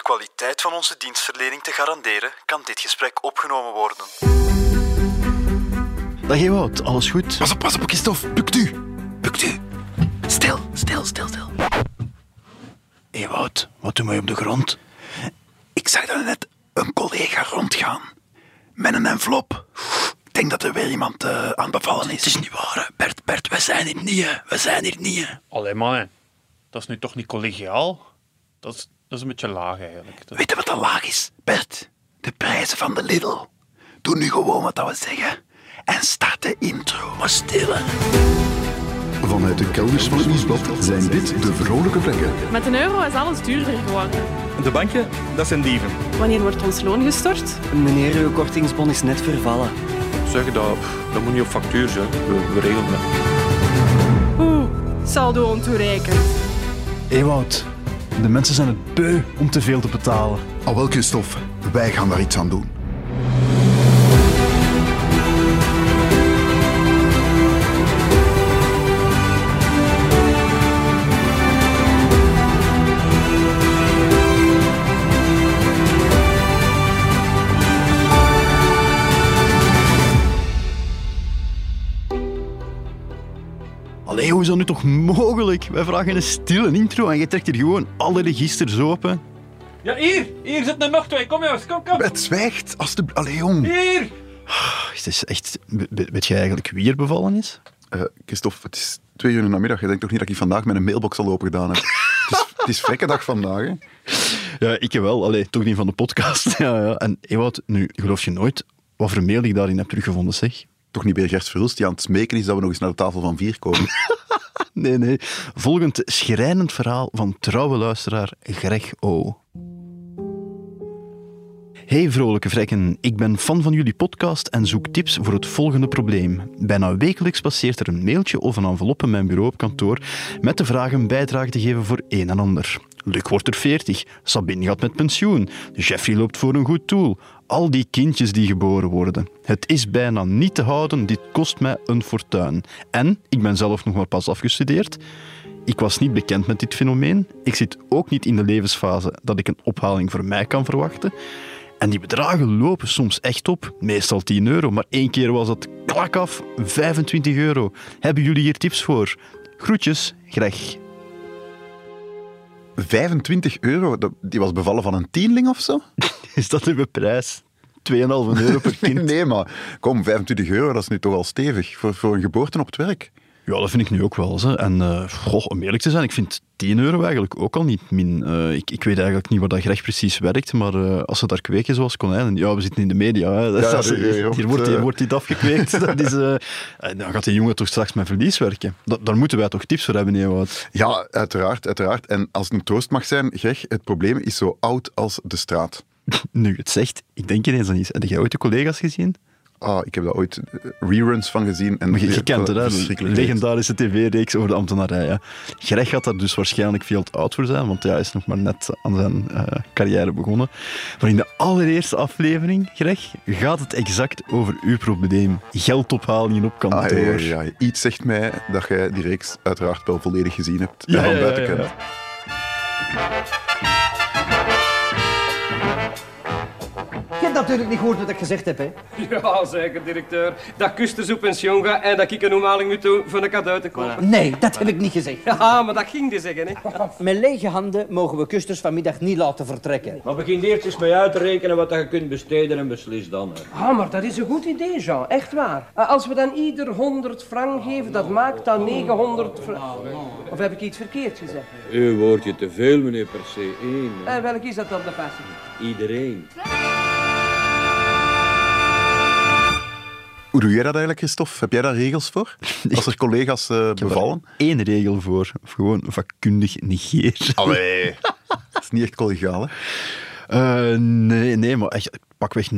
de kwaliteit van onze dienstverlening te garanderen, kan dit gesprek opgenomen worden. Dag Ewout, alles goed? Pas op, pas op, Christophe. Bukt u. Bukt u. Stil, stil, stil, stil. Ewout, wat doe je op de grond? Ik zag daar net een collega rondgaan. Met een envelop. Ik denk dat er weer iemand eh, aan bevallen is. Het is niet waar, hè. Bert, Bert, we zijn hier niet, hè. We zijn hier niet, hè. Allee, mannen. Dat is nu toch niet collegiaal? Dat is, dat is een beetje laag eigenlijk. Dat- Weet je wat de laag is, Bert? De prijzen van de Lidl. Doe nu gewoon wat dat we zeggen. En start de intro. Maar stil. Vanuit de kelders van het Nieuwsblad zijn dit de vrolijke vlekken. Met een euro is alles duurder geworden. De banken, dat zijn dieven. Wanneer wordt ons loon gestort? Meneer, uw kortingsbon is net vervallen. Zeg dat, dat moet niet op factuur zijn. We, we regelen het. Oeh, saldo ontoereikend. Ewout, de mensen zijn het beu om te veel te betalen. Al wel, Christophe, wij gaan daar iets aan doen. Hoe is dat nu toch mogelijk? Wij vragen een stille intro en je trekt hier gewoon alle registers open. Ja, hier! Hier zitten nog twee. Kom jongens, kom, kom. Het zwijgt, alsjeblieft. Allee, jong. Hier! Het is echt... we- Weet jij eigenlijk wie er bevallen is? Eh, Christophe, het is twee uur in de namiddag. Je denkt toch niet dat ik vandaag mijn mailbox al open gedaan heb? het, is, het is vlekkendag vandaag, hè. Ja, ik wel. Allee, toch niet van de podcast. Ja, ja. En Ewout, nu geloof je nooit wat voor mail ik daarin heb teruggevonden, zeg. Toch niet bij Gert Verhulst die aan het smeken is dat we nog eens naar de tafel van vier komen. Nee, nee. Volgend schrijnend verhaal van trouwe luisteraar Greg O. Hey vrolijke vrekken, ik ben fan van jullie podcast en zoek tips voor het volgende probleem. Bijna wekelijks passeert er een mailtje of een envelop in mijn bureau op kantoor met de vraag een bijdrage te geven voor een en ander. Luc wordt er 40, Sabine gaat met pensioen, Jeffrey loopt voor een goed doel. Al die kindjes die geboren worden. Het is bijna niet te houden, dit kost mij een fortuin. En ik ben zelf nog maar pas afgestudeerd. Ik was niet bekend met dit fenomeen. Ik zit ook niet in de levensfase dat ik een ophaling voor mij kan verwachten. En die bedragen lopen soms echt op. Meestal 10 euro, maar één keer was het klak af 25 euro. Hebben jullie hier tips voor? Groetjes, Greg. 25 euro, die was bevallen van een tienling of zo? Is dat uw prijs? 2,5 euro per kind. Nee, maar kom, 25 euro, dat is nu toch al stevig. Voor, voor een geboorte op het werk. Ja, dat vind ik nu ook wel. Hè. En eh, goh, om eerlijk te zijn, ik vind 10 euro eigenlijk ook al niet min. Eh, ik, ik weet eigenlijk niet waar dat Greg precies werkt, maar eh, als ze daar kweken zoals konijnen... Ja, we zitten in de media. Hè. Ja, dat hier- wordt, hier wordt dit afgekweekt. dat is, en dan gaat die jongen toch straks met verlies werken. Da- daar moeten wij toch tips voor hebben, Ewout? Ja, uiteraard, uiteraard. En als het een troost mag zijn, Greg, het probleem is zo oud als de straat. Nu het zegt, ik denk ineens aan iets. Heb jij ooit de collega's gezien? Ah, ik heb daar ooit reruns van gezien. En je, je kent het, hè? De legendarische tv-reeks over de ambtenarij. Hè? Greg gaat daar dus waarschijnlijk veel te oud voor zijn, want hij is nog maar net aan zijn eh, carrière begonnen. Maar in de allereerste aflevering, Greg, gaat het exact over uw probleem. Geldophalingen op kantoor. Ah, ja, ja, ja. Iets zegt mij dat jij die reeks uiteraard wel volledig gezien hebt. Ja, en van ja, ja, buiten ja, kent. Natuurlijk niet gehoord wat ik gezegd heb, hè? Ja, zeker, directeur. Dat kusters op pensioen gaat en dat ik een omhaling moet doen voor een cadeau te kopen. Nee, dat heb ik niet gezegd. Ja, maar dat ging die zeggen, hè. Met lege handen mogen we kusters vanmiddag niet laten vertrekken. Maar begin eerst eens mee uit te rekenen wat je kunt besteden en beslis dan. hè. Ah, maar dat is een goed idee, Jean. Echt waar. Eh, Als we dan ieder 100 frank geven, dat maakt dan 900 frank. Of heb ik iets verkeerd gezegd? U woordje te veel, meneer per se één. hè. Eh, welk is dat dan de passie? Iedereen. Hoe doe jij dat eigenlijk, Christophe? Heb jij daar regels voor? Als er collega's eh, bevallen? Eén regel voor, of gewoon vakkundig negeren. Allee. Dat is niet echt collegiaal, hè? Eh, nee, nee, maar echt pakweg 90%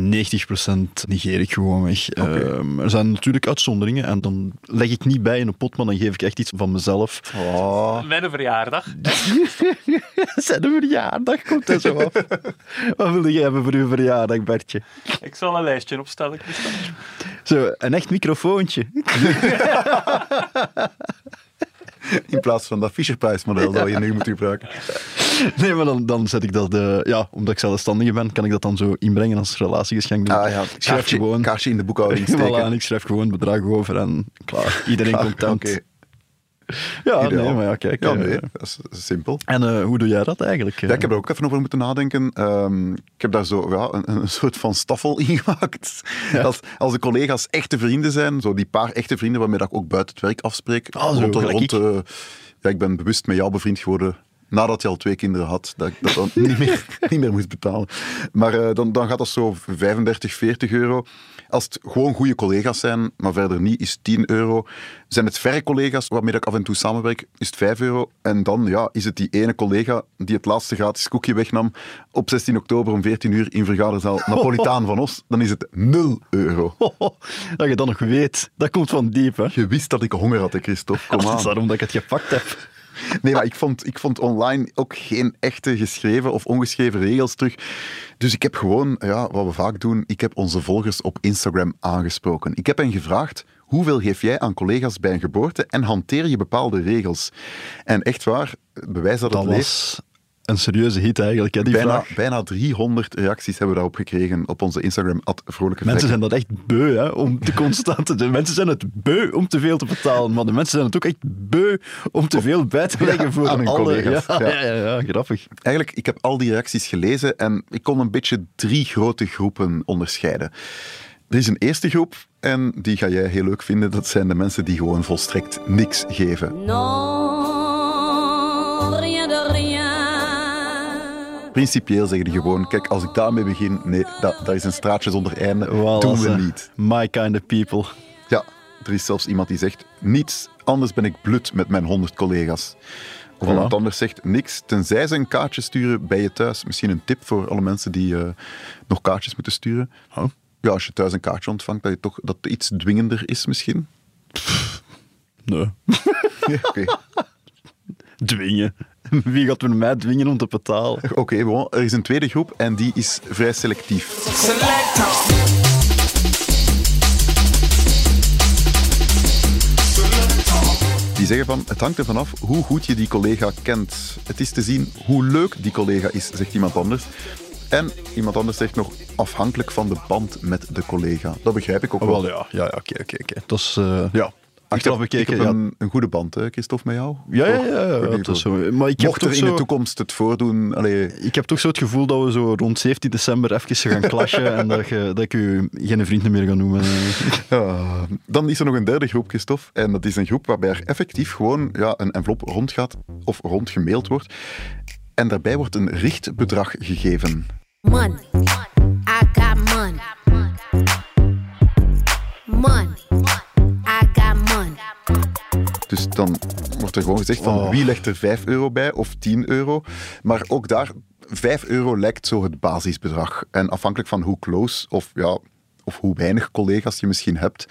negeer ik gewoon weg. Eh, er zijn natuurlijk uitzonderingen en dan leg ik niet bij in een pot, maar dan geef ik echt iets van mezelf. Oh. Mijn verjaardag. Zijn de verjaardag komt er zo af. Wat wilde jij hebben voor uw verjaardag, Bertje? Ik zal een lijstje opstellen, Christophe. Zo, een echt microfoontje. In plaats van dat Fisher-Price-model dat je nu moet gebruiken. Nee, maar dan, dan zet ik dat... eh, ja, omdat ik zelfstandige ben, kan ik dat dan zo inbrengen als relatiegeschenk. Ah ja, ik schrijf kaartje, gewoon... kaartje in de boekhouding steken. Voilà, en ik schrijf gewoon het bedrag over en klaar. Iedereen Klaar, content. oké. Ja, Ideaal. nee, maar ja, kijk. Ja, eh, nee, dat is, simpel. En eh, hoe doe jij dat eigenlijk? Ja, ik heb er ook even over moeten nadenken. Ehm, ik heb daar zo ja, een, een soort van staffel in gemaakt. Als, als de collega's echte vrienden zijn, zo die paar echte vrienden waarmee ik ook buiten het werk afspreek. Ah, zo, rond, rond, ik. ja, ik ben bewust met jou bevriend geworden nadat je al twee kinderen had, dat ik dat dan niet meer, niet meer moest betalen. Maar eh, dan, dan gaat dat zo 35, 40 euro. Als het gewoon goede collega's zijn, maar verder niet, is 10 euro. Zijn het verre collega's waarmee ik af en toe samenwerk, is het 5 euro. En dan ja, is het die ene collega die het laatste gratis koekje wegnam op 16 oktober om 14 uur in vergaderzaal Napolitaan van Os, dan is het 0 euro. dat je dat nog weet. Dat komt van diep, hè? Je wist dat ik honger had, Christophe. Kom Dat aan. is daarom dat ik het gepakt heb. Nee, maar ik vond, ik vond online ook geen echte geschreven of ongeschreven regels terug. Dus ik heb gewoon, ja, wat we vaak doen, ik heb onze volgers op Instagram aangesproken. Ik heb hen gevraagd, hoeveel geef jij aan collega's bij een geboorte en hanteer je bepaalde regels? En echt waar, het bewijs dat het Dat leeft. Een serieuze hit eigenlijk, hè, die Bijna, vraag. bijna 300 reacties hebben we daarop gekregen op onze Instagram, at Vrolijke Mensen zijn dat echt beu, hè, om te constant. De mensen zijn het beu om te veel te betalen, maar de mensen zijn het ook echt beu om te veel bij te leggen Ja, voor aan hun alle... collega's, Ja, ja. ja. Ja, ja, grappig. Eigenlijk, ik heb al die reacties gelezen en ik kon een beetje drie grote groepen onderscheiden. Er is een eerste groep en die ga jij heel leuk vinden. Dat zijn de mensen die gewoon volstrekt niks geven. Rien. Principieel zeggen die gewoon, kijk, als ik daarmee begin, nee, dat, dat is een straatje zonder einde, Voilà, doen we niet. My kind of people. Ja, er is zelfs iemand die zegt, niets, anders ben ik blut met mijn honderd collega's. Of Voilà. iemand anders zegt niks, tenzij ze een kaartje sturen bij je thuis. Misschien een tip voor alle mensen die eh, nog kaartjes moeten sturen. Oh. Ja, als je thuis een kaartje ontvangt, dat, je toch, dat iets dwingender is misschien. Nee. Ja, Oké, Dwingen. Wie gaat met mij dwingen om te betalen? Oké, bon, er is een tweede groep en die is vrij selectief. Die zeggen van, het hangt ervan af hoe goed je die collega kent. Het is te zien hoe leuk die collega is, zegt iemand anders. En iemand anders zegt nog, afhankelijk van de band met de collega. Dat begrijp ik ook Oh, wel. ja, ja, ja oké, oké, oké. Dat is, eh, ja, Ik heb, achteraf ik bekeken, heb ja. een, een goede band, hè, Christophe, met jou. Ja, ja, ja, ja, zo. Maar ik heb Mocht er toch in de toekomst het voordoen... Allee, Ik heb toch zo het gevoel dat we zo rond 17 december even gaan clashen en dat, je, dat ik u geen vriend meer ga noemen. Ja, dan is er nog een derde groep, Christophe. En dat is een groep waarbij er effectief gewoon ja, een envelop rondgaat of rondgemaild wordt. En daarbij wordt een richtbedrag gegeven. Money. Dus dan wordt er gewoon gezegd van Oh. wie legt er 5 euro bij of 10 euro. Maar ook daar, 5 euro lijkt zo het basisbedrag. En afhankelijk van hoe close of, ja, of hoe weinig collega's je misschien hebt,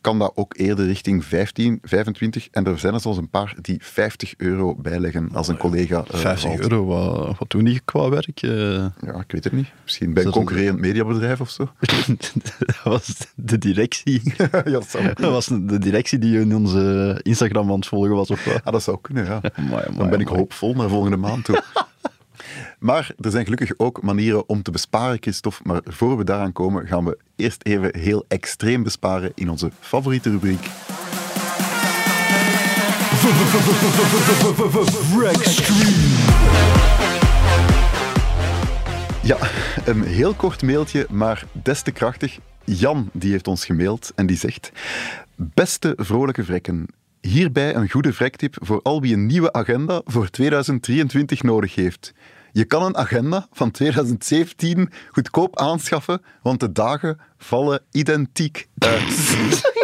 kan dat ook eerder richting 15, 25. En er zijn er zelfs een paar die 50 euro bijleggen als een collega. eh, 50 valt. euro, wat, wat doen die qua werk? Eh, Ja, ik weet het niet. Misschien bij een dat een- concurrerend mediabedrijf of zo. dat was de directie. ja, dat zou Dat kunnen. was de directie die in onze Instagram aan het volgen was. Of wat? Ah, dat zou kunnen, ja. Amai, amai, Dan ben ik amai. hoopvol naar volgende maand toe. Maar er zijn gelukkig ook manieren om te besparen, Christophe. Maar voor we daaraan komen, gaan we eerst even heel extreem besparen in onze favoriete rubriek. Ja, een heel kort mailtje, maar des te krachtig. Jan die heeft ons gemaild en die zegt: Beste vrolijke vrekken, hierbij een goede vrektip voor al wie een nieuwe agenda voor 2023 nodig heeft. Je kan een agenda van 2017 goedkoop aanschaffen, want de dagen vallen identiek uit.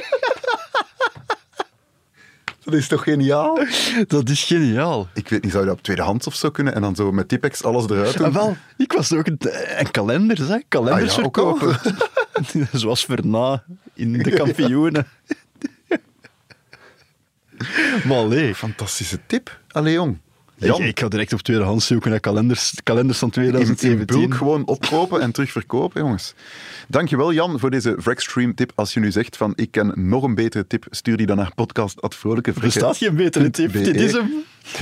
Dat is toch geniaal? Dat is geniaal. Ik weet niet, zou je dat op tweedehands of zo kunnen en dan zo met Tipex alles eruit doen? Ah, wel, ik was ook een, een kalender, hè? kalenders Ah ja, verkopen. Zoals Verna in de kampioenen. maar allee, Fantastische tip. Allee, jong. Jan. Ik, ik ga direct op tweedehands zoeken naar kalenders, kalenders van In, in 2017. bulk gewoon opkopen en terugverkopen, jongens. Dankjewel Jan voor deze Vrexstream tip. Als je nu zegt van ik ken nog een betere tip, stuur die dan naar podcast.vrolijke Er staat geen betere tip. Dit is hem.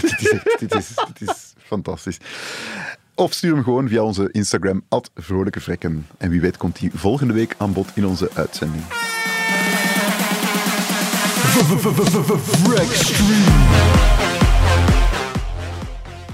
dit, is echt- dit, is, dit is fantastisch. Of stuur hem gewoon via onze Instagram, Vrolijke Vrekken. En wie weet komt hij volgende week aan bod in onze uitzending.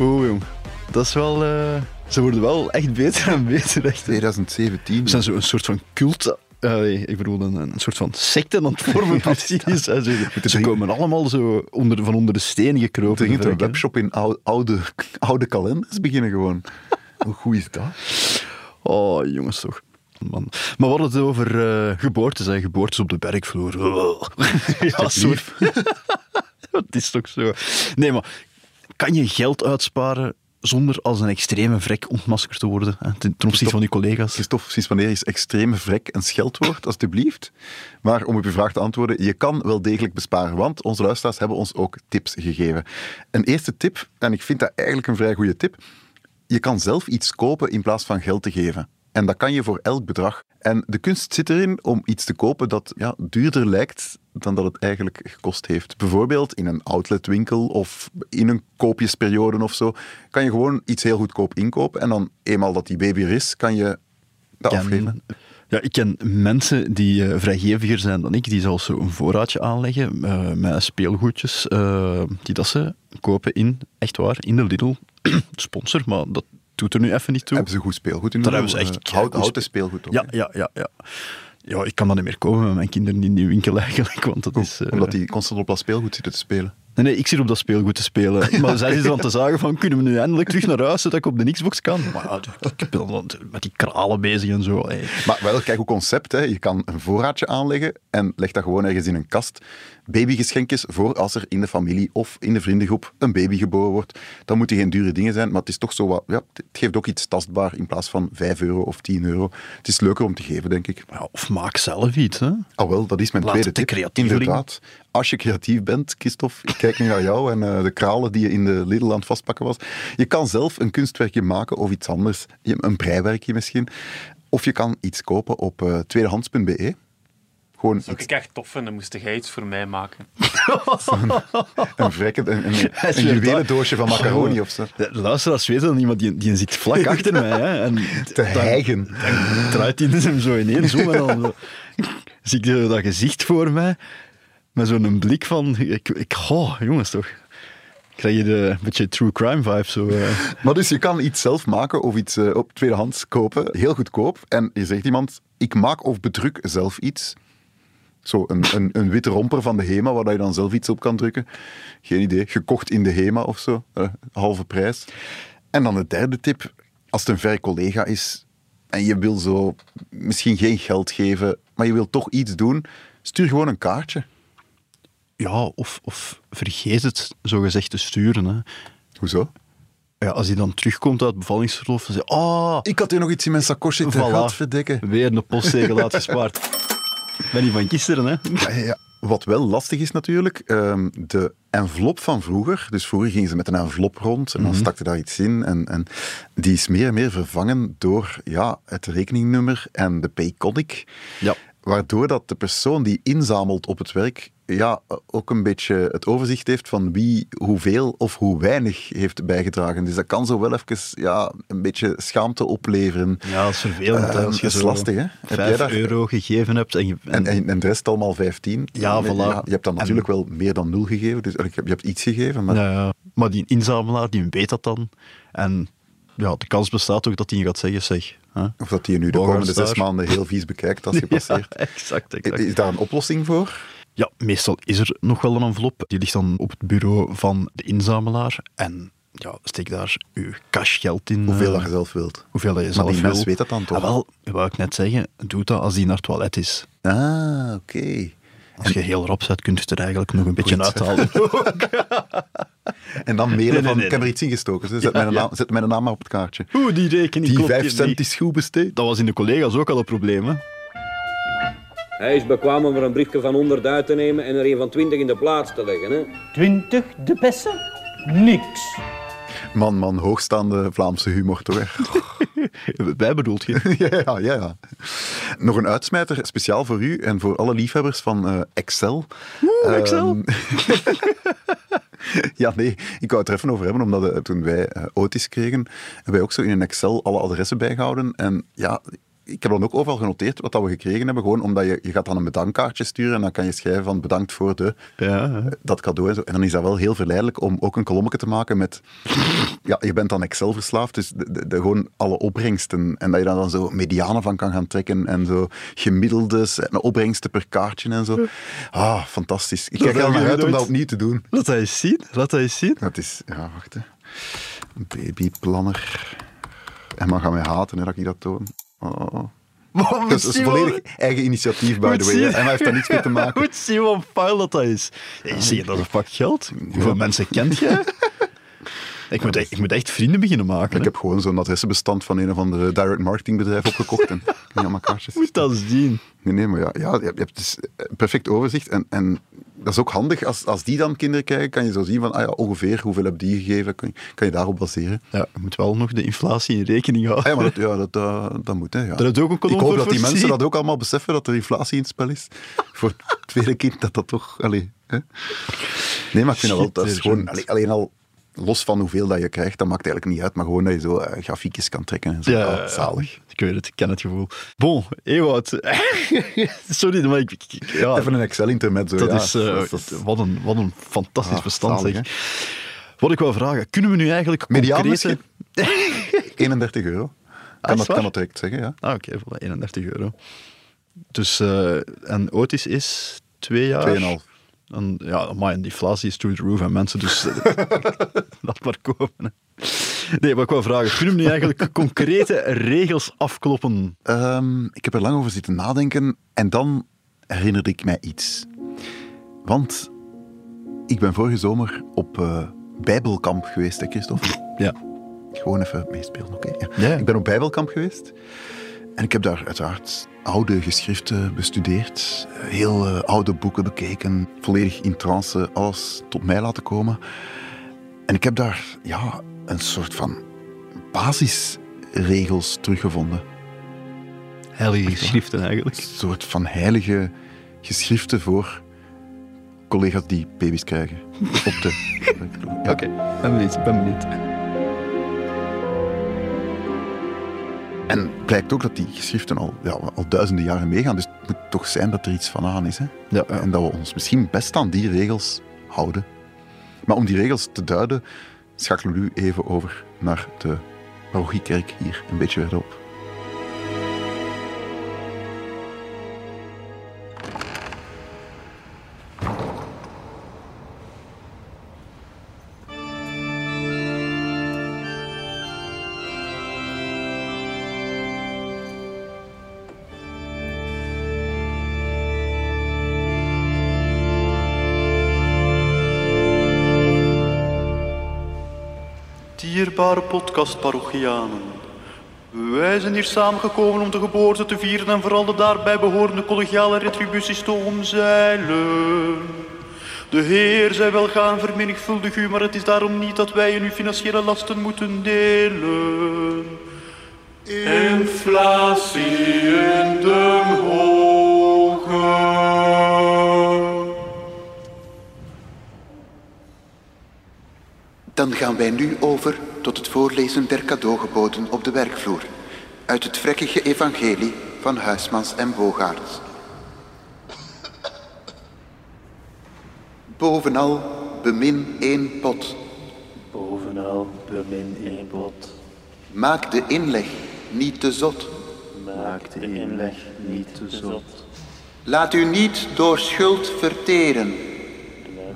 Oeh, jong. Dat is wel... eh, ze worden wel echt beter en beter. Echt. 2017. We zijn zo'n soort van cult... eh, ik bedoel, een, een soort van secte aan het vormen precies. Ze, ze komen allemaal zo onder, van onder de stenen gekropen. Dringend een webshop in oude, oude, oude kalenders beginnen gewoon. Hoe goed is dat? Oh, jongens toch. Man. Maar hadden het over eh, geboortes en geboortes op de ja, sorry. Het is toch zo. Nee, maar kan je geld uitsparen zonder als een extreme vrek ontmaskerd te worden hè, ten, opzichte van je collega's? Christophe, sinds wanneer is extreme vrek een scheldwoord, alstublieft? Maar om op uw vraag te antwoorden, je kan wel degelijk besparen, want onze luisteraars hebben ons ook tips gegeven. Een eerste tip, en ik vind dat eigenlijk een vrij goede tip, je kan zelf iets kopen in plaats van geld te geven. En dat kan je voor elk bedrag. En de kunst zit erin om iets te kopen dat ja, duurder lijkt dan dat het eigenlijk gekost heeft. Bijvoorbeeld in een outletwinkel of in een koopjesperiode of zo, kan je gewoon iets heel goedkoop inkopen en dan eenmaal dat die baby er is, kan je dat afgeven. Ja, ik ken mensen die eh, vrijgeviger zijn dan ik, die zelfs zo een voorraadje aanleggen eh, met speelgoedjes, eh, die dat ze kopen in, echt waar, in de Lidl. Sponsor, maar dat doet er nu even niet toe. Hebben ze goed speelgoed in Daar de hebben ze echt Eh, hout- houten speelgoed ook, Ja, ja, ja, ja. Ja, ik kan dat niet meer komen met mijn kinderen in die winkel eigenlijk, want dat is... eh, Omdat die constant op dat speelgoed zitten te spelen. Nee, nee, ik zit op dat speelgoed te spelen. Maar zij zitten dan te zagen van, kunnen we nu eindelijk terug naar huis, zodat ik op de Xbox kan? Maar ja, ik ben dan met die kralen bezig en zo. hey. Maar wel, kijk hoe concept. Hè. Je kan een voorraadje aanleggen en leg dat gewoon ergens in een kast. Babygeschenkjes voor als er in de familie of in de vriendengroep een baby geboren wordt. Dan moeten geen dure dingen zijn, maar het is toch zo wat... Ja, het geeft ook iets tastbaar in plaats van 5 euro of 10 euro. Het is leuker om te geven, denk ik. Ja, of maak zelf iets, hè. Ah wel, dat is mijn Laat tweede tip. Inderdaad. Als je creatief bent, Christophe, ik kijk nu naar jou en eh, de kralen die je in de Lidl aan het vastpakken was. Je kan zelf een kunstwerkje maken of iets anders. Je- Een breiwerkje misschien. Of je kan iets kopen op eh, tweedehands.be. Gewoon Dat zou iets, ik echt tof vinden, moest jij iets voor mij maken. een vrekken, een, een, een zweert juwelendoosje van macaroni of zo. De luisteraars weten dan niet, maar die, die zit vlak achter mij. Hè, en Te hijgen. Dan draait hij hem zo ineens om en dan zie ik dat gezicht voor mij, met zo'n blik van, ik, ik, oh, jongens toch. Krijg je de, een beetje true crime vibe zo. eh. Maar dus je kan iets zelf maken of iets eh, op tweedehands kopen, heel goedkoop. En je zegt iemand, ik maak of bedruk zelf iets. Zo, een, een, een witte romper van de HEMA, waar je dan zelf iets op kan drukken. Geen idee, gekocht in de HEMA of zo, eh, halve prijs. En dan de derde tip, als het een ver collega is en je wil zo misschien geen geld geven, maar je wil toch iets doen, stuur gewoon een kaartje. Ja, of, of vergeet het zo gezegd te sturen. Hè. Hoezo? Ja, als hij dan terugkomt uit bevallingsverlof, dan zeg je, oh, Ik had hier nog iets in mijn sakosje te Voilà. verdekken. weer een postzegel laat gespaard. Ben niet van gisteren, hè? Ja, ja, ja. Wat wel lastig is natuurlijk, ehm, de envelop van vroeger. Dus vroeger gingen ze met een envelop rond en dan Mhm. stakte daar iets in. En, en die is meer en meer vervangen door ja, het rekeningnummer en de payconic. Ja. Waardoor dat de persoon die inzamelt op het werk ja, ook een beetje het overzicht heeft van wie hoeveel of hoe weinig heeft bijgedragen. Dus dat kan zo wel even ja, een beetje schaamte opleveren. Ja, dat is vervelend. hè, Eh, als je is lastig, hè? Heb jij 5 daar- euro gegeven hebt en je... En, en, en de rest allemaal 15. Ja, voilà. je hebt dan En- natuurlijk wel meer dan nul gegeven. Dus je hebt iets gegeven, maar Ja, ja. Maar die inzamelaar, die weet dat dan. En ja, de kans bestaat ook dat hij gaat zeggen, zeg... Of dat die je nu de komende zes maanden heel vies bekijkt als je passeert. Ja, exact, exact. Is daar een oplossing voor? Ja, meestal is er nog wel een envelop. Die ligt dan op het bureau van de inzamelaar. En ja, steek daar uw cashgeld in. Hoeveel eh, dat je zelf wilt. Hoeveel dat je Maar zelf die wil. mens weet dat dan toch? Ah, wel, wou ik net zeggen, doe dat als die naar het toilet is. Ah, oké. Als je heel rap zet, kun je het er eigenlijk nog een beetje Goed. uithalen. En dan mailen Nee, nee, van, nee, ik heb er iets in gestoken. Zet, Ja, mijn ja. naam, zet mijn naam maar op het kaartje. Oeh, die rekening Die vijf cent niet. is goed besteed. Dat was in de collega's ook al een probleem, hè? Hij is bekwaam om er een briefje van 100 uit te nemen en er een van 20 in de plaats te leggen. Hè? 20 de bessen? Niks. Man, man, hoogstaande Vlaamse humor toch? Wij bedoelt je? ja, ja, ja. Nog een uitsmijter, speciaal voor u en voor alle liefhebbers van eh, Excel. Oeh, Excel. Ehm, ja, nee, ik wou het er even over hebben, omdat eh, toen wij eh, Otis kregen, hebben wij ook zo in een Excel alle adressen bijgehouden. En ja, ik heb dan ook overal genoteerd wat dat we gekregen hebben, gewoon omdat je, je gaat dan een bedankkaartje sturen en dan kan je schrijven van bedankt voor de, Ja, dat cadeau en zo. En dan is dat wel heel verleidelijk om ook een kolommetje te maken met... Ja, je bent dan Excel verslaafd, dus de, de, de- gewoon alle opbrengsten. En dat je daar dan zo medianen van kan gaan trekken en zo gemiddeldes en opbrengsten per kaartje en zo. Ah, fantastisch. Ik kijk er naar uit om dat opnieuw te doen. Laat dat eens zien. Laat dat eens zien. Dat is... Ja, wacht hè. Babyplanner. En man gaat mij haten hè, dat ik dat toon. Oh. Dat is, dat is volledig eigen initiatief, by the way. En hij heeft daar niets mee te maken. Goed zien wat file dat dat is. Hey, zie je, dat een pak geld. Hoeveel mensen kent jij? Ik moet, echt, ik moet echt vrienden beginnen maken. Ik heb gewoon zo'n adressenbestand van een of ander direct marketingbedrijf opgekocht en je allemaal kaartjes Moet dat zien. Nee, nee, maar ja, ja je hebt- je dus een perfect overzicht. En, en dat is ook handig, als, als die dan kinderen krijgen, kan je zo zien van, ah ja, ongeveer hoeveel heb die gegeven, kan je, kan je daarop baseren. Ja, je moet wel nog de inflatie in rekening houden. Ah ja, maar dat, ja, dat, dat, dat moet, hè. Ja. Heb je ook een Ik hoop dat die mensen dat ook allemaal beseffen, dat er inflatie in het spel is. Voor het tweede kind, dat dat toch... Allee, hè? Nee, maar ik vind dat wel... Dat is gewoon, Schitterend. allee, alleen al los van hoeveel dat je krijgt, dat maakt eigenlijk niet uit, maar gewoon dat je zo eh, grafiekjes kan trekken en zo. Ja, Ah, zalig. Ik weet het, ik ken het gevoel. Bon, Ewout. Sorry, maar ik... ja, Even een Excel-internet. dat is... eh, wat, een, wat een fantastisch Ah, bestand, zalig, zeg. Wat ik wil vragen, kunnen we nu eigenlijk Mediaan concrete... 31 euro. Ah, Kan dat, kan dat direct zeggen, ja. Ah, oké, voilà, 31 euro. Dus, eh, en Otis is twee jaar? Tweeënhalf. En, ja, maar inflatie is through the roof en mensen, dus laat maar komen. Nee, wat ik wil vragen, kunnen we nu eigenlijk concrete regels afkloppen? Ehm, ik heb er lang over zitten nadenken en dan herinnerde ik mij iets. Want ik ben vorige zomer op eh, Bijbelkamp geweest, hè, Christophe? Ja. Gewoon even meespelen, oké? Ja. Ja, ja. Ik ben op Bijbelkamp geweest en ik heb daar uiteraard oude geschriften bestudeerd, heel eh, oude boeken bekeken, volledig in trance, alles tot mij laten komen. En ik heb daar ja, een soort van basisregels teruggevonden. Heilige geschriften eigenlijk. Een soort van heilige geschriften voor collega's die baby's krijgen. Op de... Ja. Oké, ben benieuwd, ben benieuwd. En het blijkt ook dat die geschriften al, ja, al duizenden jaren meegaan. Dus het moet toch zijn dat er iets van aan is. Hè? Ja, En dat we ons misschien best aan die regels houden. Maar om die regels te duiden, schakelen we nu even over naar de parochiekerk hier, een beetje verderop. Podcastparochianen. Wij zijn hier samengekomen om de geboorte te vieren en vooral de daarbij behorende collegiale retributies te omzeilen. De Heer zij wel gaan vermenigvuldig u, maar het is daarom niet dat wij in uw financiële lasten moeten delen. Inflatie in de hoge. Dan gaan wij nu over tot het voorlezen der cadeaugeboden op de werkvloer. Uit het vrekkige evangelie van Huismans en Bogaerts. Bovenal bemin één pot. Bovenal bemin één pot. Maak de inleg niet te zot. Maak de inleg niet te zot. Laat u niet door schuld verteren.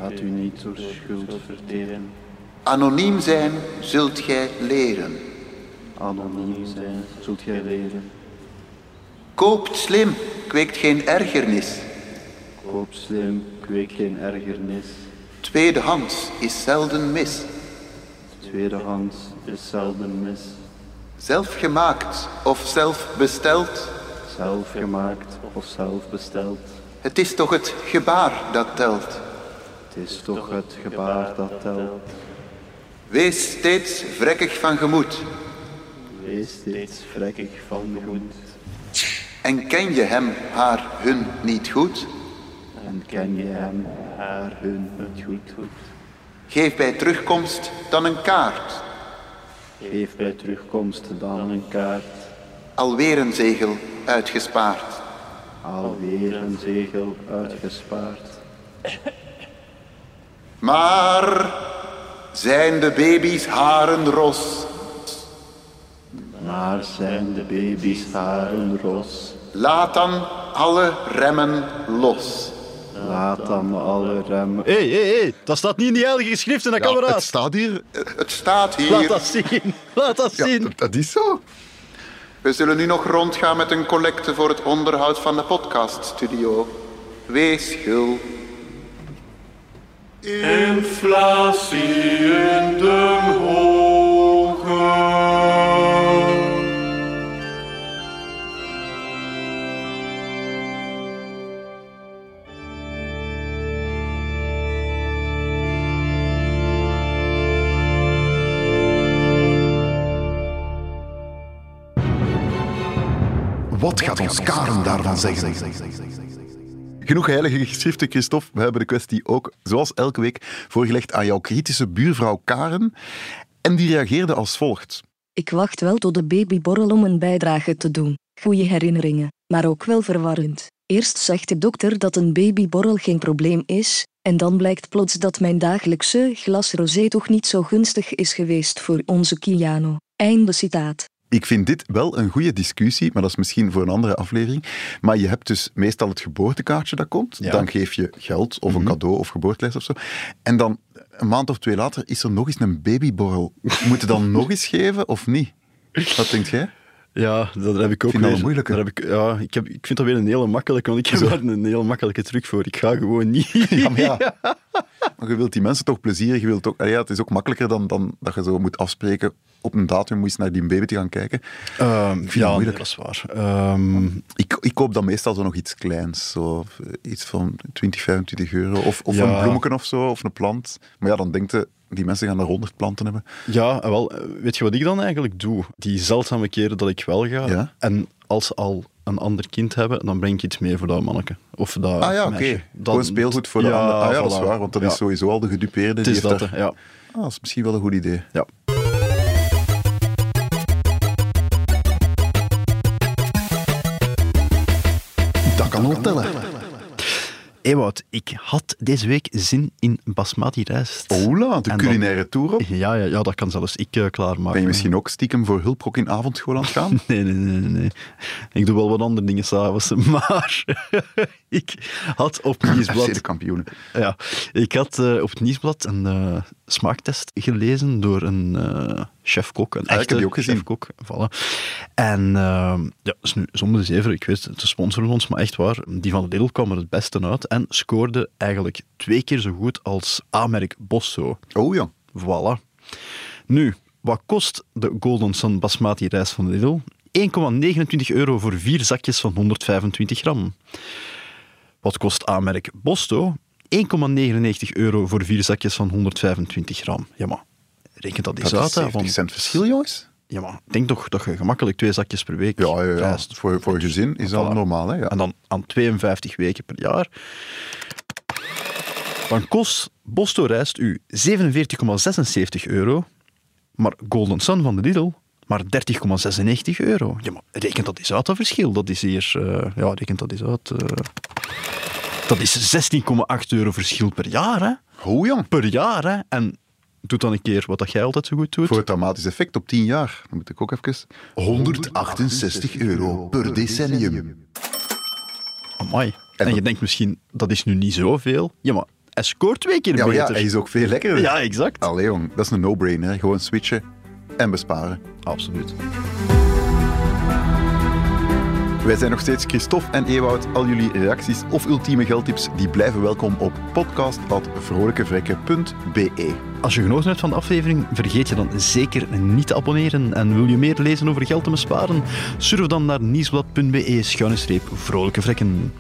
Laat u niet door schuld verteren. Anoniem zijn zult gij leren. Anoniem zijn zult gij leren. Koopt slim, kweekt geen ergernis. Koop slim, kweek geen ergernis. Tweedehands is zelden mis. Tweedehands is zelden mis. Zelf gemaakt of zelf besteld. Zelf gemaakt of zelf besteld. Het is toch het gebaar dat telt. Het is toch het gebaar dat telt. Wees steeds vrekkig van gemoed. Wees steeds vrekkig van gemoed. En ken je hem, haar, hun niet goed? En ken je hem, haar, hun niet goed. goed. Geef bij terugkomst dan een kaart. Geef bij terugkomst dan een kaart. Alweer een zegel uitgespaard. Alweer een zegel uitgespaard. Maar zijn de baby's haren ros? Maar zijn de baby's haren ros? Laat dan alle remmen los. Laat dan alle remmen. Hé, hé, hé, dat staat niet in die heilige geschriften, dat Ja, het staat hier. Het staat hier. Laat dat zien, laat dat Ja, zien. dat- dat is zo. We zullen nu nog rondgaan met een collecte voor het onderhoud van de podcaststudio. Wees gul. Inflatie in den hoge. Wat gaat ons Karen daarvan zeggen? Genoeg heilige geschriften, Christophe. We hebben de kwestie ook, zoals elke week, voorgelegd aan jouw kritische buurvrouw Karen. En die reageerde als volgt. Ik wacht wel tot de babyborrel om een bijdrage te doen. Goeie herinneringen, maar ook wel verwarrend. Eerst zegt de dokter dat een babyborrel geen probleem is, en dan blijkt plots dat mijn dagelijkse glas rosé toch niet zo gunstig is geweest voor onze Kiano. Einde citaat. Ik vind dit wel een goede discussie, maar dat is misschien voor een andere aflevering. Maar je hebt dus meestal het geboortekaartje dat komt. Ja. Dan geef je geld of Mhm. een cadeau of geboorteles of zo. En dan een maand of twee later is er nog eens een babyborrel. Moet je dan nog eens geven of niet? Wat denkt jij? Ja, dat heb ik ook vind weer. heb ik, ja, ik, heb, ik vind dat weer een hele makkelijke, want ik heb daar een hele makkelijke truc voor. Ik ga gewoon niet. Ja, maar ja. Maar je wilt die mensen toch plezier. Je wilt ook, ja, het is ook makkelijker dan, dan dat je zo moet afspreken op een datum moet je naar die baby te gaan kijken. Ehm, Ik vind ja, moeilijk. nee, dat is waar. Ehm, Ik, ik koop dan meestal zo nog iets kleins. Zo, iets van 20, 25 euro. Of, of Ja. een bloemetje of zo, of een plant. Maar ja, dan denkt je, die mensen gaan er 100 planten hebben. ja, en wel, eh, weet je wat ik dan eigenlijk doe? Die zeldzame keren dat ik wel ga, Ja? en als ze al een ander kind hebben, dan breng ik iets mee voor dat manneke. Of dat Ah ja, oké. Gewoon speelgoed voor de ander. Ah ja, dat is waar, want dat Ja. is sowieso al de gedupeerde. Het die is heeft dat, daar- ja. Ah, dat is misschien wel een goed idee. ja. Dat kan wel tellen. Ewout, ik had deze week zin in basmati rijst. Ola, de dan- culinaire tour op. Ja, ja, ja, dat kan zelfs ik eh, klaarmaken. Ben je misschien ook stiekem voor hulprok in avondschool aan het gaan? Nee, nee, nee, nee. Ik doe wel wat andere dingen s'avonds. Maar ik had op het nieuwsblad... kampioenen. Ja, ik had eh, op het nieuwsblad een eh, smaaktest gelezen door een chefkok, een Ah, echte die ook gezien. chefkok. Voilà. En eh, ja, nu zonder de zever, ik weet, te sponsoren ons, maar echt waar, die van Lidl kwam er het beste uit en scoorde eigenlijk twee keer zo goed als A-merk Bosso. Oh ja. Voilà. Nu, wat kost de Golden Sun Basmati rijst van Lidl? 1,29 euro voor vier zakjes van 125 gram. Wat kost aanmerk Bosto? 1,99 euro voor vier zakjes van 125 gram. Ja, maar reken dat eens Dat uit. is hè, 70 want- cent verschil, jongens. Ja, maar ik denk toch dat je gemakkelijk twee zakjes per week Ja, ja. Voor, voor een gezin is dat Voilà. normaal. Hè? Ja. En dan aan 52 weken per jaar. Dan kost Bosto rijst u 47,76 euro. Maar Golden Sun van de Lidl maar 30,96 euro. Ja, maar rekent dat eens uit, dat verschil. Dat is hier... eh, ja, rekent dat eens uit. eh. dat is 16,8 euro verschil per jaar, hè. Hoe jong? Per jaar, hè. En doe dan een keer wat dat jij altijd zo goed doet. Voor het dramatisch effect op 10 jaar. Dan moet ik ook even... 168 euro per decennium. Amai. En, je denkt misschien, dat is nu niet zoveel. Ja, maar hij scoort twee keer Ja, maar ja, beter. hij is ook veel lekkerder. Ja, exact. Allee jong, dat is een no-brainer. Gewoon switchen en besparen. Absoluut. Wij zijn nog steeds Christophe en Ewout. Al jullie reacties of ultieme geldtips die blijven welkom op podcast.vrolijkevrekken.be. Als je genoten hebt van de aflevering, vergeet je dan zeker niet te abonneren. En wil je meer lezen over geld te besparen? Surf dan naar nieuwsblad.be vrolijke vrekken.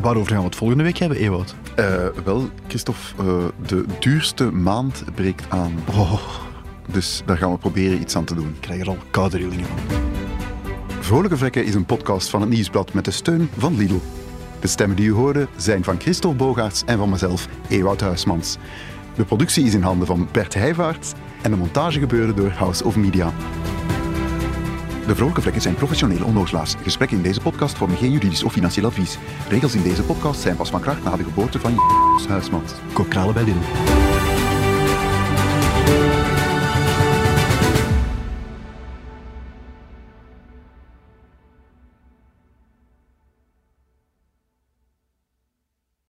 Waarover gaan we het volgende week hebben, Ewout? Eh, wel, Christophe, eh, de duurste maand breekt aan. Oh, Dus daar gaan we proberen iets aan te doen. Ik krijg er al koude rillingen van. Vrolijke Vrekken is een podcast van het Nieuwsblad met de steun van Lidl. De stemmen die u hoorde zijn van Christophe Bogaerts en van mezelf, Ewout Huismans. De productie is in handen van Bert Heijvaart en de montage gebeurde door House of Media. De vrolijke vlekken zijn professionele onnozelaars. Gesprekken in deze podcast vormen geen juridisch of financieel advies. Regels in deze podcast zijn pas van kracht na de geboorte van Huismans. Kokralen bij Lidl.